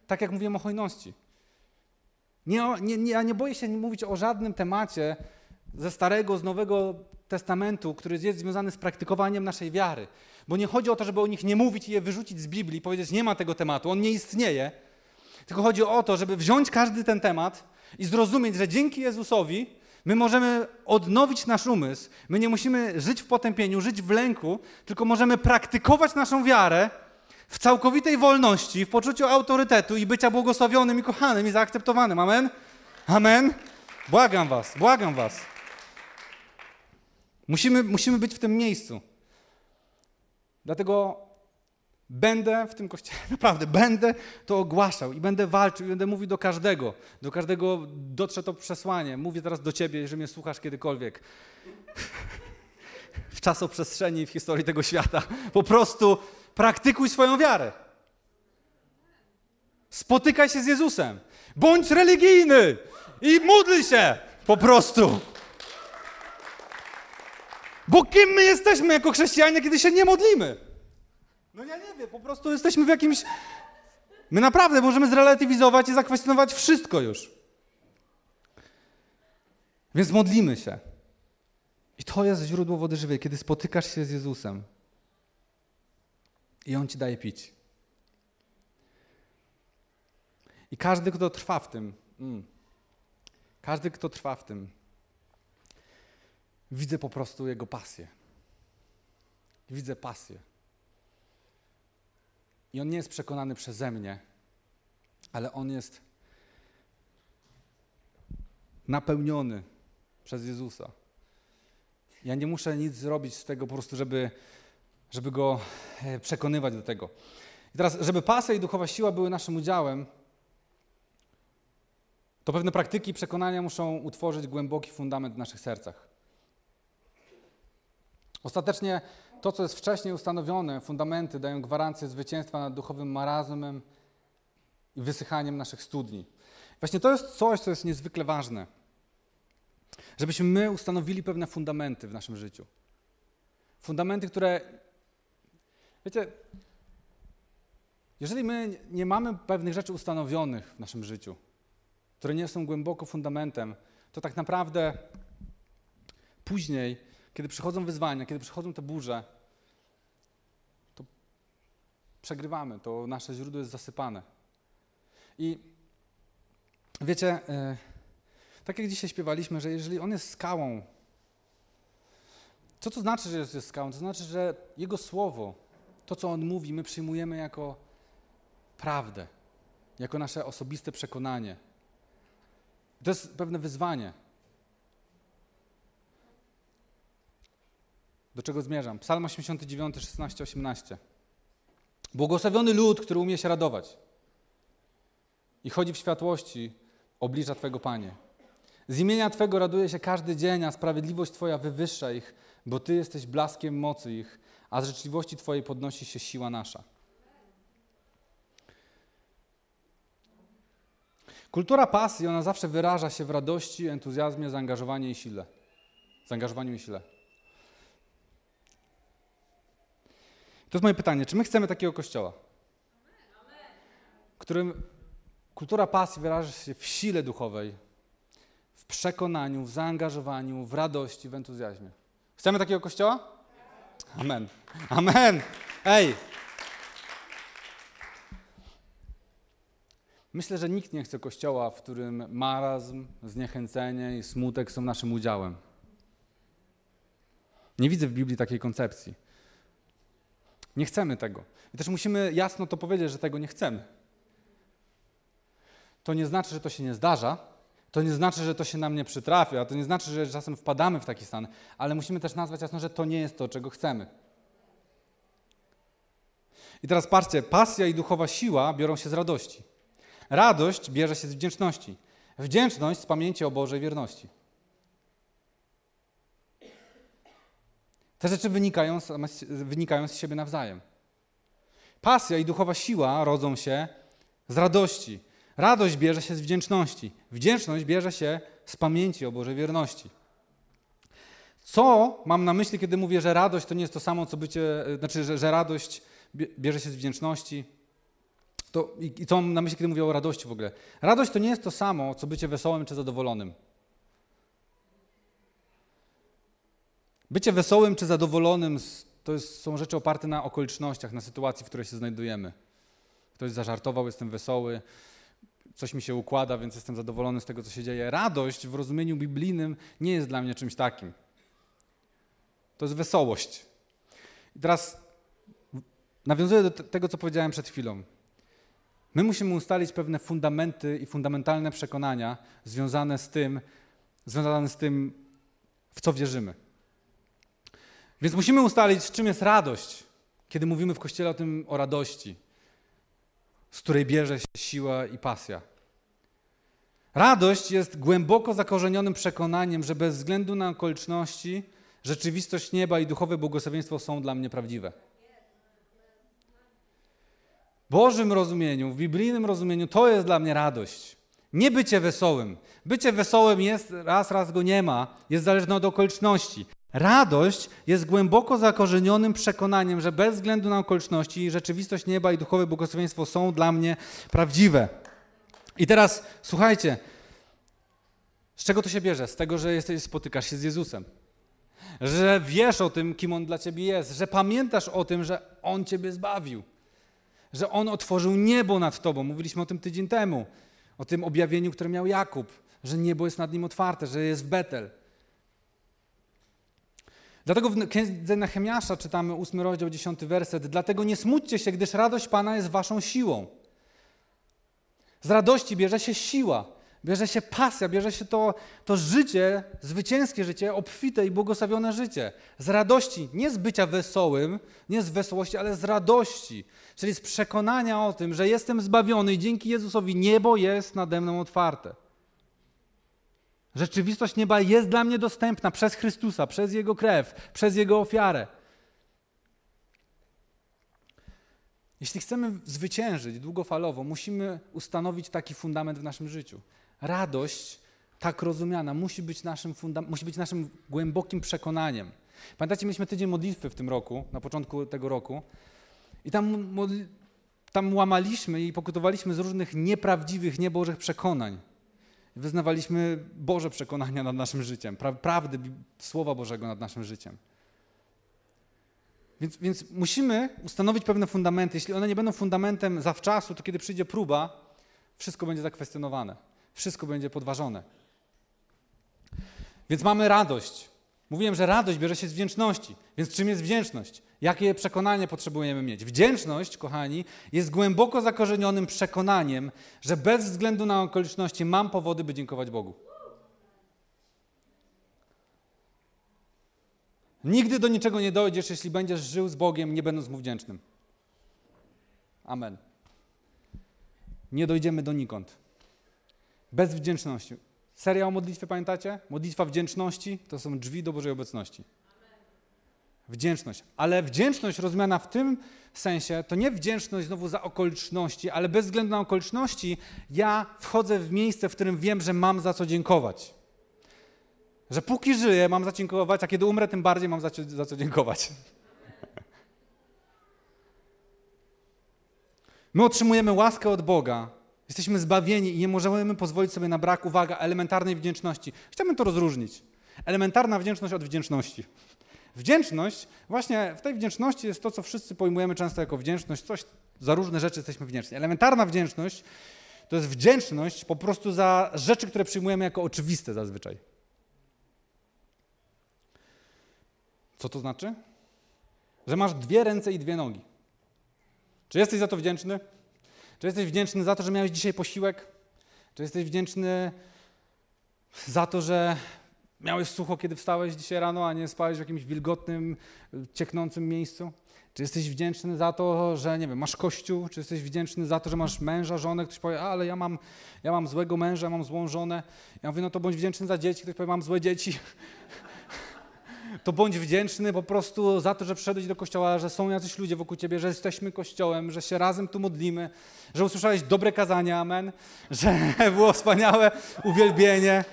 Tak jak mówiłem o hojności. Nie, nie, nie, ja nie boję się mówić o żadnym temacie ze Starego, z Nowego Testamentu, który jest związany z praktykowaniem naszej wiary. Bo nie chodzi o to, żeby o nich nie mówić i je wyrzucić z Biblii powiedzieć, nie ma tego tematu, on nie istnieje. Tylko chodzi o to, żeby wziąć każdy ten temat i zrozumieć, że dzięki Jezusowi my możemy odnowić nasz umysł. My nie musimy żyć w potępieniu, żyć w lęku, tylko możemy praktykować naszą wiarę w całkowitej wolności, w poczuciu autorytetu i bycia błogosławionym i kochanym i zaakceptowanym. Amen? Amen? Błagam was, błagam was. Musimy, musimy być w tym miejscu. Dlatego będę w tym kościele, naprawdę będę to ogłaszał i będę walczył i będę mówił do każdego. Do każdego dotrze to przesłanie. Mówię teraz do ciebie, jeżeli mnie słuchasz kiedykolwiek. w czasoprzestrzeni, w historii tego świata. Po prostu praktykuj swoją wiarę. Spotykaj się z Jezusem. Bądź religijny i módl się po prostu. Bo kim my jesteśmy jako chrześcijanie, kiedy się nie modlimy? No ja nie wiem, po prostu jesteśmy w jakimś... My naprawdę możemy zrelatywizować i zakwestionować wszystko już. Więc modlimy się. I to jest źródło wody żywej, kiedy spotykasz się z Jezusem i On ci daje pić. I każdy, kto trwa w tym, mm, każdy, kto trwa w tym, widzę po prostu jego pasję. Widzę pasję. I on nie jest przekonany przeze mnie, ale on jest napełniony przez Jezusa. Ja nie muszę nic zrobić z tego po prostu, żeby, żeby go e, przekonywać do tego. I teraz, żeby pasja i duchowa siła były naszym udziałem, to pewne praktyki i przekonania muszą utworzyć głęboki fundament w naszych sercach. Ostatecznie to, co jest wcześniej ustanowione, fundamenty dają gwarancję zwycięstwa nad duchowym marazmem i wysychaniem naszych studni. Właśnie to jest coś, co jest niezwykle ważne. Żebyśmy my ustanowili pewne fundamenty w naszym życiu. Fundamenty, które. Wiecie, jeżeli my nie mamy pewnych rzeczy ustanowionych w naszym życiu, które nie są głęboko fundamentem, to tak naprawdę później kiedy przychodzą wyzwania, kiedy przychodzą te burze, to przegrywamy, to nasze źródło jest zasypane. I wiecie, yy, tak jak dzisiaj śpiewaliśmy, że jeżeli On jest skałą, co to znaczy, że jest, jest skałą? To znaczy, że Jego Słowo, to co On mówi, my przyjmujemy jako prawdę. jako nasze osobiste przekonanie. To jest pewne wyzwanie. Do czego zmierzam? Psalm 89, 16, 18. Błogosławiony lud, który umie się radować i chodzi w światłości oblicza Twego Panie. Z imienia Twego raduje się każdy dzień, a sprawiedliwość Twoja wywyższa ich, bo Ty jesteś blaskiem mocy ich, a z życzliwości Twojej podnosi się siła nasza. Kultura pasji, ona zawsze wyraża się w radości, entuzjazmie, zaangażowaniu i sile. Zaangażowaniu i sile. To jest moje pytanie, czy my chcemy takiego kościoła? W którym kultura pasji wyraża się w sile duchowej, w przekonaniu, w zaangażowaniu, w radości, w entuzjazmie. Chcemy takiego kościoła? Amen. Amen. Ej! Myślę, że nikt nie chce kościoła, w którym marazm, zniechęcenie i smutek są naszym udziałem. Nie widzę w Biblii takiej koncepcji. Nie chcemy tego. I też musimy jasno to powiedzieć, że tego nie chcemy. To nie znaczy, że to się nie zdarza, to nie znaczy, że to się nam nie przytrafia, to nie znaczy, że czasem wpadamy w taki stan, ale musimy też nazwać jasno, że to nie jest to, czego chcemy. I teraz patrzcie, pasja i duchowa siła biorą się z radości. Radość bierze się z wdzięczności. Wdzięczność z pamięci o Bożej wierności. Te rzeczy wynikają wynikają z siebie nawzajem. Pasja i duchowa siła rodzą się z radości. Radość bierze się z wdzięczności. Wdzięczność bierze się z pamięci o Bożej wierności. Co mam na myśli, kiedy mówię, że radość to nie jest to samo, co bycie, znaczy, że, że radość bierze się z wdzięczności? To, i, I co mam na myśli, kiedy mówię o radości w ogóle? Radość to nie jest to samo, co bycie wesołym czy zadowolonym. Bycie wesołym czy zadowolonym to jest, są rzeczy oparte na okolicznościach, na sytuacji, w której się znajdujemy. Ktoś zażartował, jestem wesoły, coś mi się układa, więc jestem zadowolony z tego, co się dzieje. Radość w rozumieniu biblijnym nie jest dla mnie czymś takim. To jest wesołość. I teraz nawiązuję do tego, co powiedziałem przed chwilą. My musimy ustalić pewne fundamenty i fundamentalne przekonania związane z tym, związane z tym, w co wierzymy. Więc musimy ustalić, czym jest radość, kiedy mówimy w Kościele o tym, o radości, z której bierze się siła i pasja. Radość jest głęboko zakorzenionym przekonaniem, że bez względu na okoliczności, rzeczywistość nieba i duchowe błogosławieństwo są dla mnie prawdziwe. W Bożym rozumieniu, w biblijnym rozumieniu to jest dla mnie radość. Nie bycie wesołym. Bycie wesołym jest, raz, raz go nie ma, jest zależne od okoliczności. Radość jest głęboko zakorzenionym przekonaniem, że bez względu na okoliczności rzeczywistość nieba i duchowe błogosławieństwo są dla mnie prawdziwe. I teraz słuchajcie, z czego to się bierze? Z tego, że jesteś, spotykasz się z Jezusem. Że wiesz o tym, kim On dla ciebie jest, że pamiętasz o tym, że On ciebie zbawił, że On otworzył niebo nad tobą. Mówiliśmy o tym tydzień temu, o tym objawieniu, które miał Jakub, że niebo jest nad nim otwarte, że jest w Betel. Dlatego w księdze Nehemiasza czytamy 8 rozdział, 10 werset. Dlatego nie smućcie się, gdyż radość Pana jest waszą siłą. Z radości bierze się siła, bierze się pasja, bierze się to, to życie, zwycięskie życie, obfite i błogosławione życie. Z radości, nie z bycia wesołym, nie z wesołości, ale z radości, czyli z przekonania o tym, że jestem zbawiony i dzięki Jezusowi niebo jest nade mną otwarte. Rzeczywistość nieba jest dla mnie dostępna przez Chrystusa, przez Jego krew, przez Jego ofiarę. Jeśli chcemy zwyciężyć długofalowo, musimy ustanowić taki fundament w naszym życiu. Radość, tak rozumiana, musi być naszym, musi być naszym głębokim przekonaniem. Pamiętacie, mieliśmy tydzień modlitwy w tym roku, na początku tego roku, i tam, tam łamaliśmy i pokutowaliśmy z różnych nieprawdziwych, niebożych przekonań. Wyznawaliśmy Boże przekonania nad naszym życiem, pra prawdy Słowa Bożego nad naszym życiem. Więc, więc musimy ustanowić pewne fundamenty. Jeśli one nie będą fundamentem zawczasu, to kiedy przyjdzie próba, wszystko będzie zakwestionowane, wszystko będzie podważone. Więc mamy radość. Mówiłem, że radość bierze się z wdzięczności. Więc czym jest wdzięczność? Jakie przekonanie potrzebujemy mieć? Wdzięczność, kochani, jest głęboko zakorzenionym przekonaniem, że bez względu na okoliczności mam powody, by dziękować Bogu. Nigdy do niczego nie dojdziesz, jeśli będziesz żył z Bogiem, nie będąc mu wdzięcznym. Amen. Nie dojdziemy donikąd. Bez wdzięczności. Seria o modlitwie, pamiętacie? Modlitwa wdzięczności to są drzwi do Bożej obecności. Wdzięczność. Ale wdzięczność rozumiana w tym sensie to nie wdzięczność znowu za okoliczności, ale bez względu na okoliczności ja wchodzę w miejsce, w którym wiem, że mam za co dziękować. Że póki żyję, mam za dziękować, a kiedy umrę, tym bardziej mam za co, za co dziękować. My otrzymujemy łaskę od Boga, jesteśmy zbawieni i nie możemy pozwolić sobie na brak, uwaga, elementarnej wdzięczności. Chciałbym to rozróżnić. Elementarna wdzięczność od wdzięczności. Wdzięczność, właśnie w tej wdzięczności jest to, co wszyscy pojmujemy często jako wdzięczność, coś, za różne rzeczy jesteśmy wdzięczni. Elementarna wdzięczność to jest wdzięczność po prostu za rzeczy, które przyjmujemy jako oczywiste zazwyczaj. Co to znaczy? Że masz dwie ręce i dwie nogi. Czy jesteś za to wdzięczny? Czy jesteś wdzięczny za to, że miałeś dzisiaj posiłek? Czy jesteś wdzięczny za to, że miałeś sucho, kiedy wstałeś dzisiaj rano, a nie spałeś w jakimś wilgotnym, cieknącym miejscu? Czy jesteś wdzięczny za to, że nie wiem, masz kościół? Czy jesteś wdzięczny za to, że masz męża, żonę? Ktoś powie, ale ja mam, ja mam złego męża, mam złą żonę. Ja mówię, no to bądź wdzięczny za dzieci. Ktoś powie, mam złe dzieci. to bądź wdzięczny po prostu za to, że przyszedłeś do kościoła, że są jacyś ludzie wokół ciebie, że jesteśmy kościołem, że się razem tu modlimy, że usłyszałeś dobre kazania, amen, że było wspaniałe uwielbienie.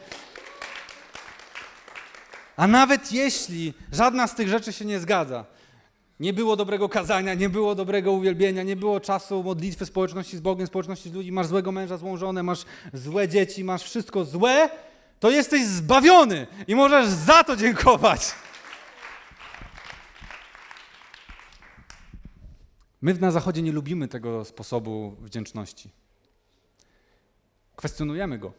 A nawet jeśli żadna z tych rzeczy się nie zgadza, nie było dobrego kazania, nie było dobrego uwielbienia, nie było czasu modlitwy, społeczności z Bogiem, społeczności z ludźmi, masz złego męża, złą żonę, masz złe dzieci, masz wszystko złe, to jesteś zbawiony i możesz za to dziękować. My na Zachodzie nie lubimy tego sposobu wdzięczności. Kwestionujemy go.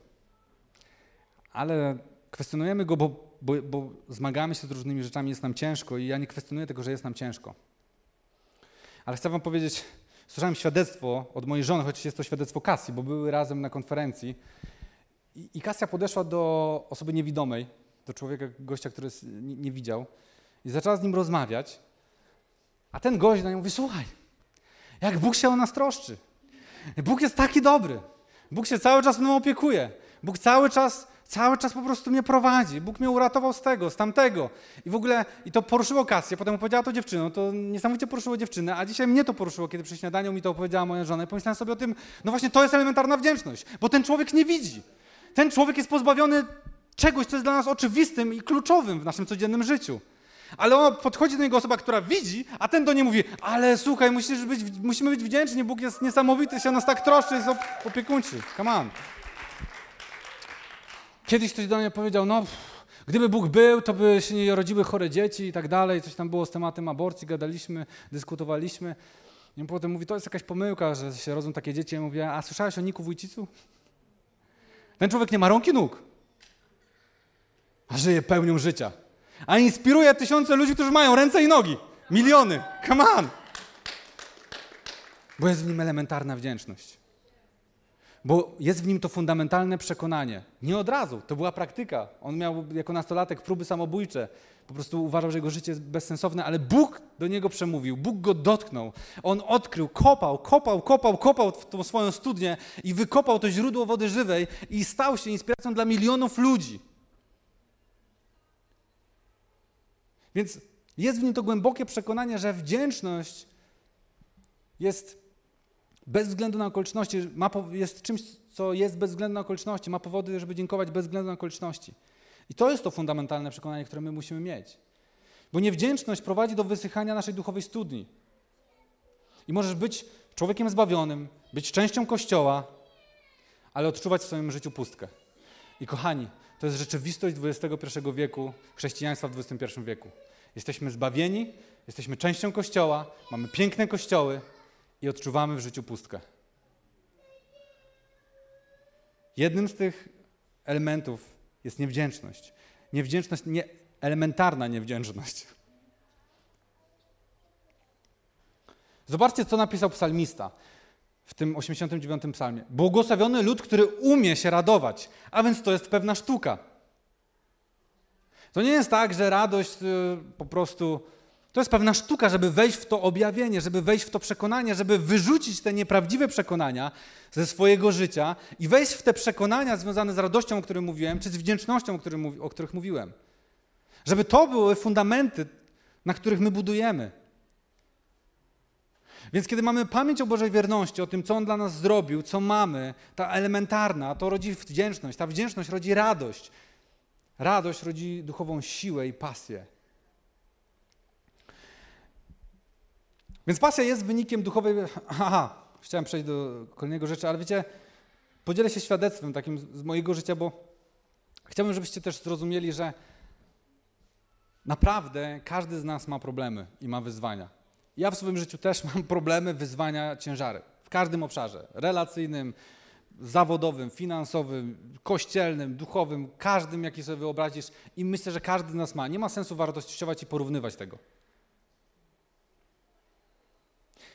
Ale kwestionujemy go, bo, bo, bo, zmagamy się z różnymi rzeczami, jest nam ciężko i ja nie kwestionuję tego, że jest nam ciężko. Ale chcę wam powiedzieć, słyszałem świadectwo od mojej żony, choć jest to świadectwo Kasji, bo były razem na konferencji. I, i Kasia podeszła do osoby niewidomej, do człowieka, gościa, który nie, nie widział i zaczęła z nim rozmawiać. A ten gość na nią mówi, słuchaj, jak Bóg się o nas troszczy. Bóg jest taki dobry. Bóg się cały czas mną opiekuje. Bóg cały czas, cały czas po prostu mnie prowadzi. Bóg mnie uratował z tego, z tamtego. I w ogóle, i to poruszyło Kasję. Potem opowiedziała to dziewczyną. To niesamowicie poruszyło dziewczynę, a dzisiaj mnie to poruszyło, kiedy przy śniadaniu mi to opowiedziała moja żona. I pomyślałem sobie o tym, no właśnie to jest elementarna wdzięczność, bo ten człowiek nie widzi. Ten człowiek jest pozbawiony czegoś, co jest dla nas oczywistym i kluczowym w naszym codziennym życiu. Ale on podchodzi do niego osoba, która widzi, a ten do niej mówi, ale słuchaj, musisz być, musimy być wdzięczni, Bóg jest niesamowity, się o nas tak troszczy, jest opiekuńczy. Come on. Kiedyś ktoś do mnie powiedział, no gdyby Bóg był, to by się nie rodziły chore dzieci i tak dalej, coś tam było z tematem aborcji, gadaliśmy, dyskutowaliśmy. I potem mówi, to jest jakaś pomyłka, że się rodzą takie dzieci. Ja mówię, a słyszałeś o Niku Wójcicu? Ten człowiek nie ma rąk i nóg, a żyje pełnią życia a inspiruje tysiące ludzi, którzy mają ręce i nogi. Miliony. Come on! Bo jest w nim elementarna wdzięczność. Bo jest w nim to fundamentalne przekonanie. Nie od razu, to była praktyka. On miał jako nastolatek próby samobójcze. Po prostu uważał, że jego życie jest bezsensowne, ale Bóg do niego przemówił, Bóg go dotknął. On odkrył, kopał, kopał, kopał, kopał w tą swoją studnię i wykopał to źródło wody żywej i stał się inspiracją dla milionów ludzi. Więc jest w nim to głębokie przekonanie, że wdzięczność jest bez względu na okoliczności, ma, jest czymś, co jest bez względu na okoliczności, ma powody, żeby dziękować bez względu na okoliczności. I to jest to fundamentalne przekonanie, które my musimy mieć. Bo niewdzięczność prowadzi do wysychania naszej duchowej studni. I możesz być człowiekiem zbawionym, być częścią Kościoła, ale odczuwać w swoim życiu pustkę. I kochani, to jest rzeczywistość XXI wieku, chrześcijaństwa w XXI wieku. Jesteśmy zbawieni, jesteśmy częścią Kościoła, mamy piękne kościoły i odczuwamy w życiu pustkę. Jednym z tych elementów jest niewdzięczność. Niewdzięczność, nie, elementarna niewdzięczność. Zobaczcie, co napisał psalmista w tym 89 psalmie. Błogosławiony lud, który umie się radować, a więc to jest pewna sztuka. To nie jest tak, że radość y, po prostu to jest pewna sztuka, żeby wejść w to objawienie, żeby wejść w to przekonanie, żeby wyrzucić te nieprawdziwe przekonania ze swojego życia i wejść w te przekonania związane z radością, o których mówiłem, czy z wdzięcznością, o, którym, o których mówiłem. Żeby to były fundamenty, na których my budujemy. Więc kiedy mamy pamięć o Bożej wierności, o tym, co On dla nas zrobił, co mamy, ta elementarna, to rodzi wdzięczność. Ta wdzięczność rodzi radość. Radość rodzi duchową siłę i pasję. Więc pasja jest wynikiem duchowej. Aha, chciałem przejść do kolejnego rzeczy, ale wiecie, podzielę się świadectwem takim z mojego życia, bo chciałbym, żebyście też zrozumieli, że naprawdę każdy z nas ma problemy i ma wyzwania. Ja w swoim życiu też mam problemy, wyzwania, ciężary. W każdym obszarze relacyjnym, zawodowym, finansowym, kościelnym, duchowym, każdym, jaki sobie wyobrazisz. I myślę, że każdy z nas ma. Nie ma sensu wartościować i porównywać tego.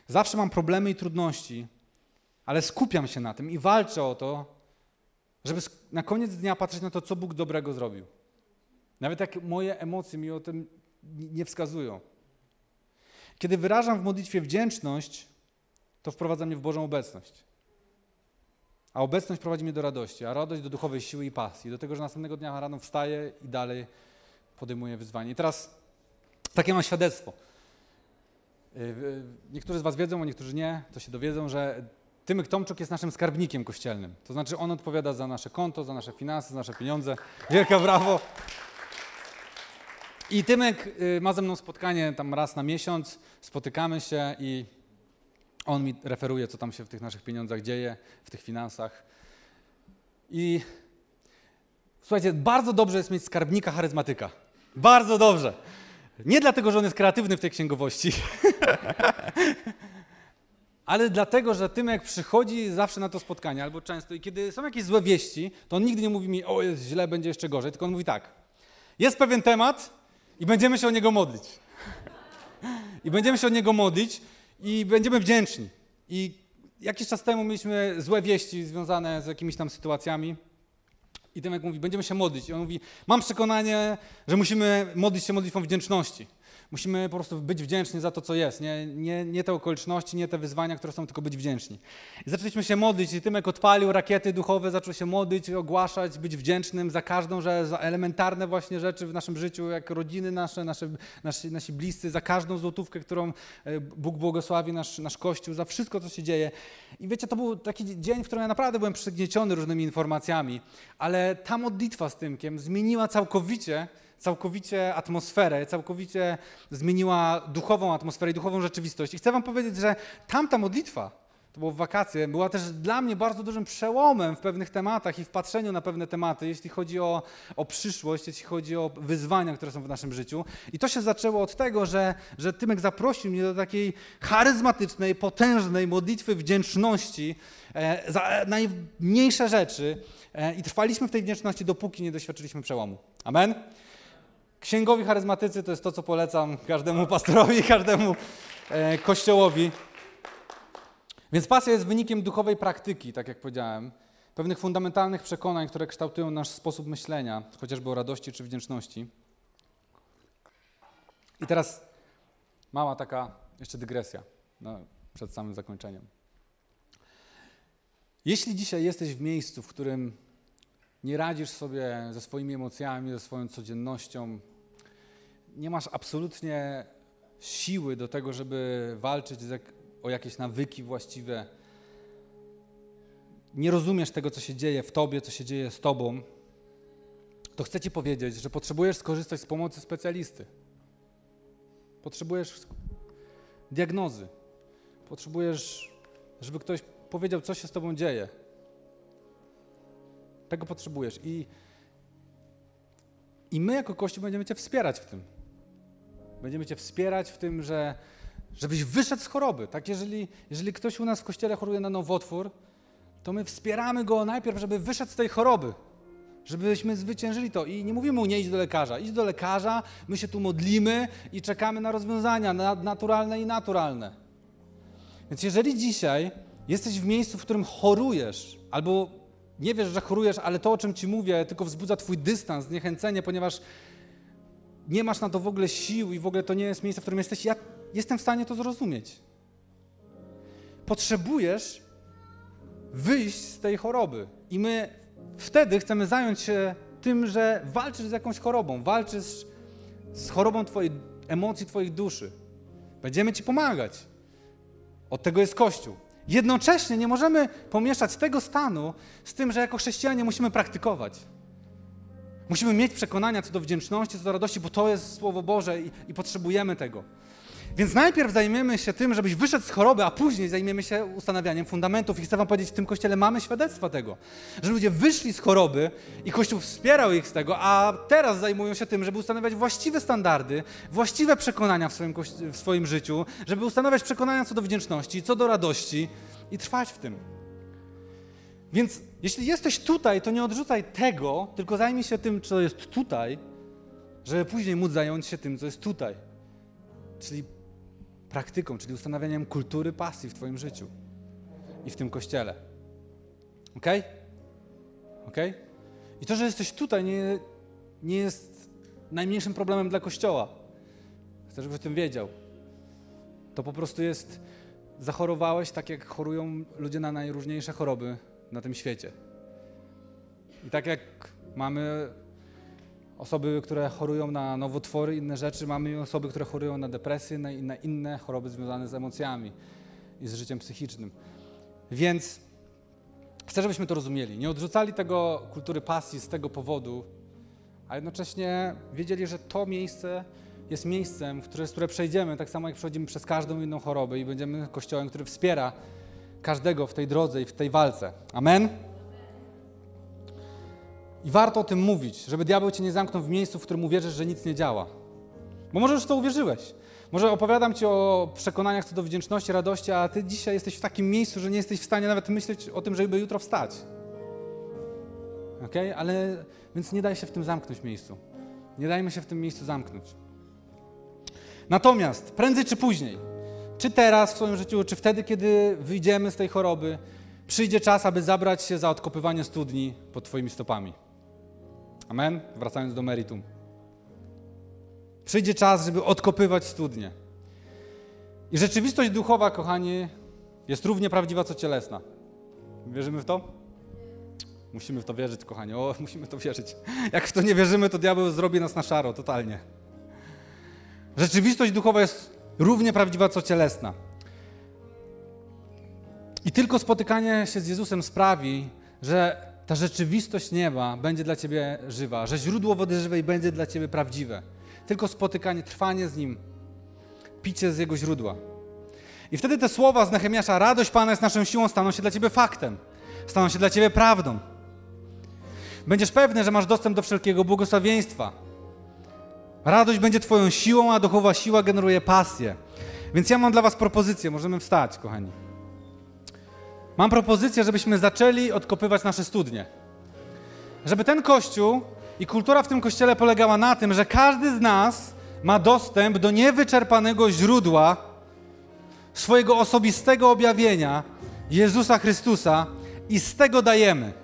Zawsze mam problemy i trudności, ale skupiam się na tym i walczę o to, żeby na koniec dnia patrzeć na to, co Bóg dobrego zrobił. Nawet jak moje emocje mi o tym nie wskazują. Kiedy wyrażam w modlitwie wdzięczność, to wprowadza mnie w Bożą obecność. A obecność prowadzi mnie do radości, a radość do duchowej siły i pasji, do tego, że następnego dnia rano wstaję i dalej podejmuję wyzwanie. I teraz takie mam świadectwo. Y, y, niektórzy z Was wiedzą, a niektórzy nie, to się dowiedzą, że Tymek Tomczuk jest naszym skarbnikiem kościelnym. To znaczy on odpowiada za nasze konto, za nasze finanse, za nasze pieniądze. Wielka brawo! I Tymek y, ma ze mną spotkanie tam raz na miesiąc, spotykamy się i on mi referuje, co tam się w tych naszych pieniądzach dzieje, w tych finansach. I słuchajcie, bardzo dobrze jest mieć skarbnika charyzmatyka. Bardzo dobrze. Nie dlatego, że on jest kreatywny w tej księgowości, ale dlatego, że tym jak przychodzi zawsze na to spotkanie, albo często, i kiedy są jakieś złe wieści, to on nigdy nie mówi mi, o jest źle, będzie jeszcze gorzej, tylko on mówi tak, jest pewien temat i będziemy się o niego modlić. I będziemy się o niego modlić i będziemy wdzięczni. I jakiś czas temu mieliśmy złe wieści związane z jakimiś tam sytuacjami, i Tymek mówi, będziemy się modlić. I on mówi, mam przekonanie, że musimy modlić się modlitwą wdzięczności. Musimy po prostu być wdzięczni za to, co jest. Nie, nie, nie te okoliczności, nie te wyzwania, które są, tylko być wdzięczni. I zaczęliśmy się modlić i Tymek odpalił rakiety duchowe, zaczął się modlić, ogłaszać, być wdzięcznym za każdą, że za elementarne właśnie rzeczy w naszym życiu, jak rodziny nasze, nasze nasi, nasi bliscy, za każdą złotówkę, którą e, Bóg błogosławi nasz, nasz Kościół, za wszystko, co się dzieje. I wiecie, to był taki dzień, w którym ja naprawdę byłem przygnieciony różnymi informacjami, ale ta modlitwa z Tymkiem zmieniła całkowicie całkowicie atmosferę, całkowicie zmieniła duchową atmosferę i duchową rzeczywistość. I chcę wam powiedzieć, że tamta modlitwa, to było w wakacje, była też dla mnie bardzo dużym przełomem w pewnych tematach i w patrzeniu na pewne tematy, jeśli chodzi o, o przyszłość, jeśli chodzi o wyzwania, które są w naszym życiu. I to się zaczęło od tego, że, że Tymek zaprosił mnie do takiej charyzmatycznej, potężnej modlitwy wdzięczności e, za najmniejsze rzeczy. E, I trwaliśmy w tej wdzięczności, dopóki nie doświadczyliśmy przełomu. Amen? Księgowi charyzmatycy to jest to, co polecam każdemu pastorowi, każdemu e, kościołowi. Więc pasja jest wynikiem duchowej praktyki, tak jak powiedziałem, pewnych fundamentalnych przekonań, które kształtują nasz sposób myślenia, chociażby o radości czy wdzięczności. I teraz mała taka jeszcze dygresja no, przed samym zakończeniem. Jeśli dzisiaj jesteś w miejscu, w którym nie radzisz sobie ze swoimi emocjami, ze swoją codziennością, nie masz absolutnie siły do tego, żeby walczyć o jakieś nawyki właściwe, nie rozumiesz tego, co się dzieje w tobie, co się dzieje z tobą, to chcę ci powiedzieć, że potrzebujesz skorzystać z pomocy specjalisty. Potrzebujesz diagnozy. Potrzebujesz, żeby ktoś powiedział, co się z tobą dzieje. Tego potrzebujesz. I, i my jako Kościół będziemy Cię wspierać w tym. Będziemy Cię wspierać w tym, że, żebyś wyszedł z choroby. Tak, jeżeli, jeżeli ktoś u nas w kościele choruje na nowotwór, to my wspieramy go najpierw, żeby wyszedł z tej choroby. żebyśmy zwyciężyli to. I nie mówimy mu nie idź do lekarza. Idź do lekarza, my się tu modlimy i czekamy na rozwiązania naturalne i naturalne. Więc jeżeli dzisiaj jesteś w miejscu, w którym chorujesz, albo nie wiesz, że chorujesz, ale to, o czym ci mówię, tylko wzbudza twój dystans, zniechęcenie, ponieważ nie masz na to w ogóle sił i w ogóle to nie jest miejsce, w którym jesteś, ja jestem w stanie to zrozumieć. Potrzebujesz wyjść z tej choroby. I my wtedy chcemy zająć się tym, że walczysz z jakąś chorobą, walczysz z chorobą Twojej emocji, Twoich duszy. Będziemy Ci pomagać. Od tego jest Kościół. Jednocześnie nie możemy pomieszać tego stanu z tym, że jako chrześcijanie musimy praktykować. Musimy mieć przekonania co do wdzięczności, co do radości, bo to jest Słowo Boże i, i potrzebujemy tego. Więc najpierw zajmiemy się tym, żebyś wyszedł z choroby, a później zajmiemy się ustanawianiem fundamentów. I chcę wam powiedzieć, w tym kościele mamy świadectwa tego, że ludzie wyszli z choroby i Kościół wspierał ich z tego, a teraz zajmują się tym, żeby ustanawiać właściwe standardy, właściwe przekonania w swoim, w swoim życiu, żeby ustanawiać przekonania co do wdzięczności, co do radości i trwać w tym. Więc jeśli jesteś tutaj, to nie odrzucaj tego, tylko zajmij się tym, co jest tutaj, żeby później móc zająć się tym, co jest tutaj. Czyli praktyką, czyli ustanawianiem kultury pasji w Twoim życiu i w tym kościele. Ok? Ok? I to, że jesteś tutaj, nie, nie jest najmniejszym problemem dla kościoła. Chcę, żebyś o tym wiedział. To po prostu jest, zachorowałeś tak, jak chorują ludzie na najróżniejsze choroby na tym świecie. I tak jak mamy osoby, które chorują na nowotwory, inne rzeczy, mamy osoby, które chorują na depresję, na, na inne choroby związane z emocjami i z życiem psychicznym. Więc chcę, żebyśmy to rozumieli. Nie odrzucali tego kultury pasji z tego powodu, a jednocześnie wiedzieli, że to miejsce jest miejscem, w które, które przejdziemy, tak samo jak przechodzimy przez każdą inną chorobę i będziemy kościołem, który wspiera każdego w tej drodze i w tej walce. Amen? I warto o tym mówić, żeby diabeł cię nie zamknął w miejscu, w którym uwierzysz, że nic nie działa. Bo może już to uwierzyłeś. Może opowiadam ci o przekonaniach co do wdzięczności, radości, a ty dzisiaj jesteś w takim miejscu, że nie jesteś w stanie nawet myśleć o tym, żeby jutro wstać. Ok? Ale więc nie daj się w tym zamknąć miejscu. Nie dajmy się w tym miejscu zamknąć. Natomiast prędzej czy później, czy teraz w swoim życiu, czy wtedy, kiedy wyjdziemy z tej choroby, przyjdzie czas, aby zabrać się za odkopywanie studni pod Twoimi stopami. Amen? Wracając do meritum. Przyjdzie czas, żeby odkopywać studnie. I rzeczywistość duchowa, kochani, jest równie prawdziwa, co cielesna. Wierzymy w to? Musimy w to wierzyć, kochani. O, musimy to wierzyć. Jak w to nie wierzymy, to diabeł zrobi nas na szaro, totalnie. Rzeczywistość duchowa jest równie prawdziwa, co cielesna. I tylko spotykanie się z Jezusem sprawi, że ta rzeczywistość nieba będzie dla Ciebie żywa, że źródło wody żywej będzie dla Ciebie prawdziwe. Tylko spotykanie, trwanie z Nim, picie z Jego źródła. I wtedy te słowa z Nehemiasza, radość Pana jest naszą siłą, staną się dla Ciebie faktem, staną się dla Ciebie prawdą. Będziesz pewny, że masz dostęp do wszelkiego błogosławieństwa. Radość będzie Twoją siłą, a duchowa siła generuje pasję. Więc ja mam dla Was propozycję, możemy wstać, kochani. Mam propozycję, żebyśmy zaczęli odkopywać nasze studnie. Żeby ten kościół i kultura w tym kościele polegała na tym, że każdy z nas ma dostęp do niewyczerpanego źródła swojego osobistego objawienia Jezusa Chrystusa i z tego dajemy.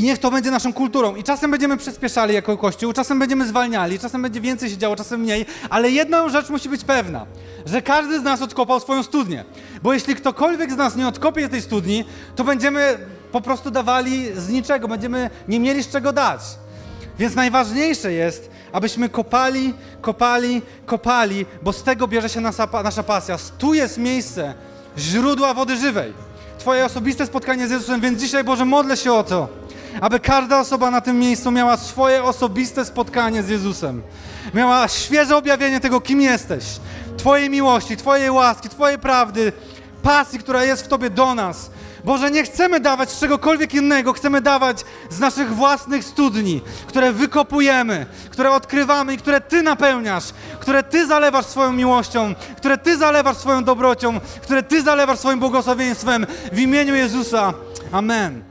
I niech to będzie naszą kulturą. I czasem będziemy przyspieszali jako Kościół, czasem będziemy zwalniali, czasem będzie więcej się działo, czasem mniej, ale jedną rzecz musi być pewna, że każdy z nas odkopał swoją studnię. Bo jeśli ktokolwiek z nas nie odkopie tej studni, to będziemy po prostu dawali z niczego, będziemy nie mieli z czego dać. Więc najważniejsze jest, abyśmy kopali, kopali, kopali, bo z tego bierze się nasza, nasza pasja. Tu jest miejsce źródła wody żywej. Twoje osobiste spotkanie z Jezusem, więc dzisiaj Boże modlę się o to, aby każda osoba na tym miejscu miała swoje osobiste spotkanie z Jezusem. Miała świeże objawienie tego, kim jesteś. Twojej miłości, Twojej łaski, Twojej prawdy, pasji, która jest w Tobie do nas. Boże, nie chcemy dawać czegokolwiek innego, chcemy dawać z naszych własnych studni, które wykopujemy, które odkrywamy i które Ty napełniasz, które Ty zalewasz swoją miłością, które Ty zalewasz swoją dobrocią, które Ty zalewasz swoim błogosławieństwem w imieniu Jezusa. Amen.